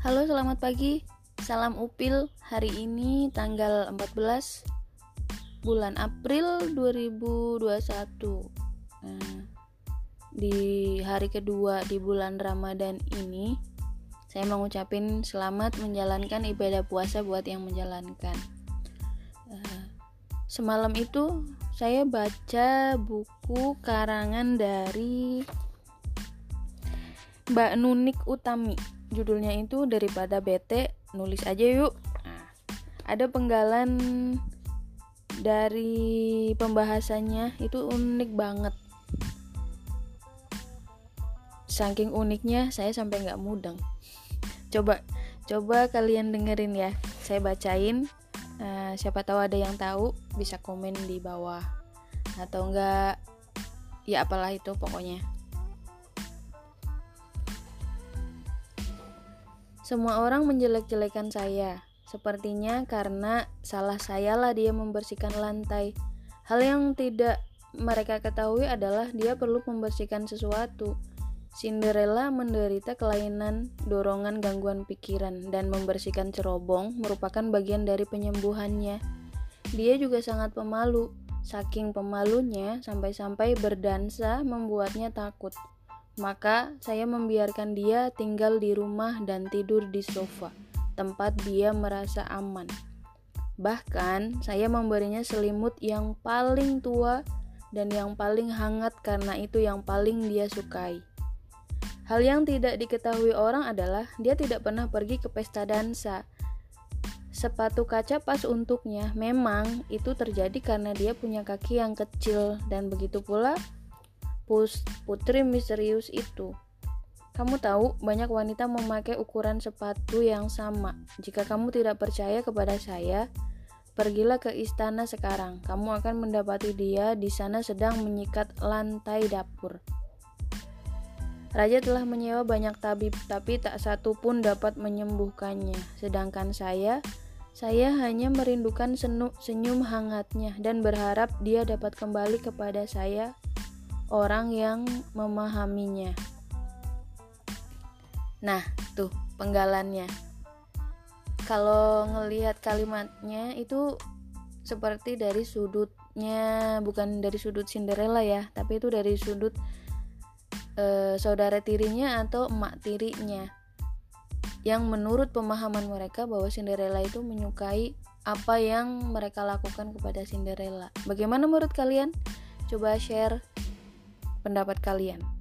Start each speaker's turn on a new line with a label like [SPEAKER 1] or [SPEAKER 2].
[SPEAKER 1] Halo, selamat pagi. Salam Upil. Hari ini tanggal 14 bulan April 2021. Nah, di hari kedua di bulan Ramadan ini, saya mau ngucapin selamat menjalankan ibadah puasa buat yang menjalankan. Uh, semalam itu saya baca buku karangan dari Mbak Nunik Utami judulnya itu daripada bete nulis aja yuk. Nah, ada penggalan dari pembahasannya itu unik banget. Saking uniknya saya sampai nggak mudeng. Coba coba kalian dengerin ya. Saya bacain. Uh, siapa tahu ada yang tahu bisa komen di bawah. Atau enggak ya apalah itu pokoknya Semua orang menjelek-jelekan saya. Sepertinya karena salah sayalah dia membersihkan lantai. Hal yang tidak mereka ketahui adalah dia perlu membersihkan sesuatu. Cinderella menderita kelainan dorongan gangguan pikiran dan membersihkan cerobong merupakan bagian dari penyembuhannya. Dia juga sangat pemalu. Saking pemalunya sampai-sampai berdansa membuatnya takut. Maka saya membiarkan dia tinggal di rumah dan tidur di sofa, tempat dia merasa aman. Bahkan saya memberinya selimut yang paling tua dan yang paling hangat karena itu yang paling dia sukai. Hal yang tidak diketahui orang adalah dia tidak pernah pergi ke pesta dansa. Sepatu kaca pas untuknya. Memang itu terjadi karena dia punya kaki yang kecil dan begitu pula putri misterius itu. Kamu tahu, banyak wanita memakai ukuran sepatu yang sama. Jika kamu tidak percaya kepada saya, pergilah ke istana sekarang. Kamu akan mendapati dia di sana sedang menyikat lantai dapur. Raja telah menyewa banyak tabib, tapi tak satu pun dapat menyembuhkannya. Sedangkan saya, saya hanya merindukan senyum hangatnya dan berharap dia dapat kembali kepada saya orang yang memahaminya. Nah, tuh penggalannya. Kalau ngelihat kalimatnya itu seperti dari sudutnya bukan dari sudut Cinderella ya, tapi itu dari sudut e, saudara tirinya atau emak tirinya. Yang menurut pemahaman mereka bahwa Cinderella itu menyukai apa yang mereka lakukan kepada Cinderella. Bagaimana menurut kalian? Coba share pendapat kalian.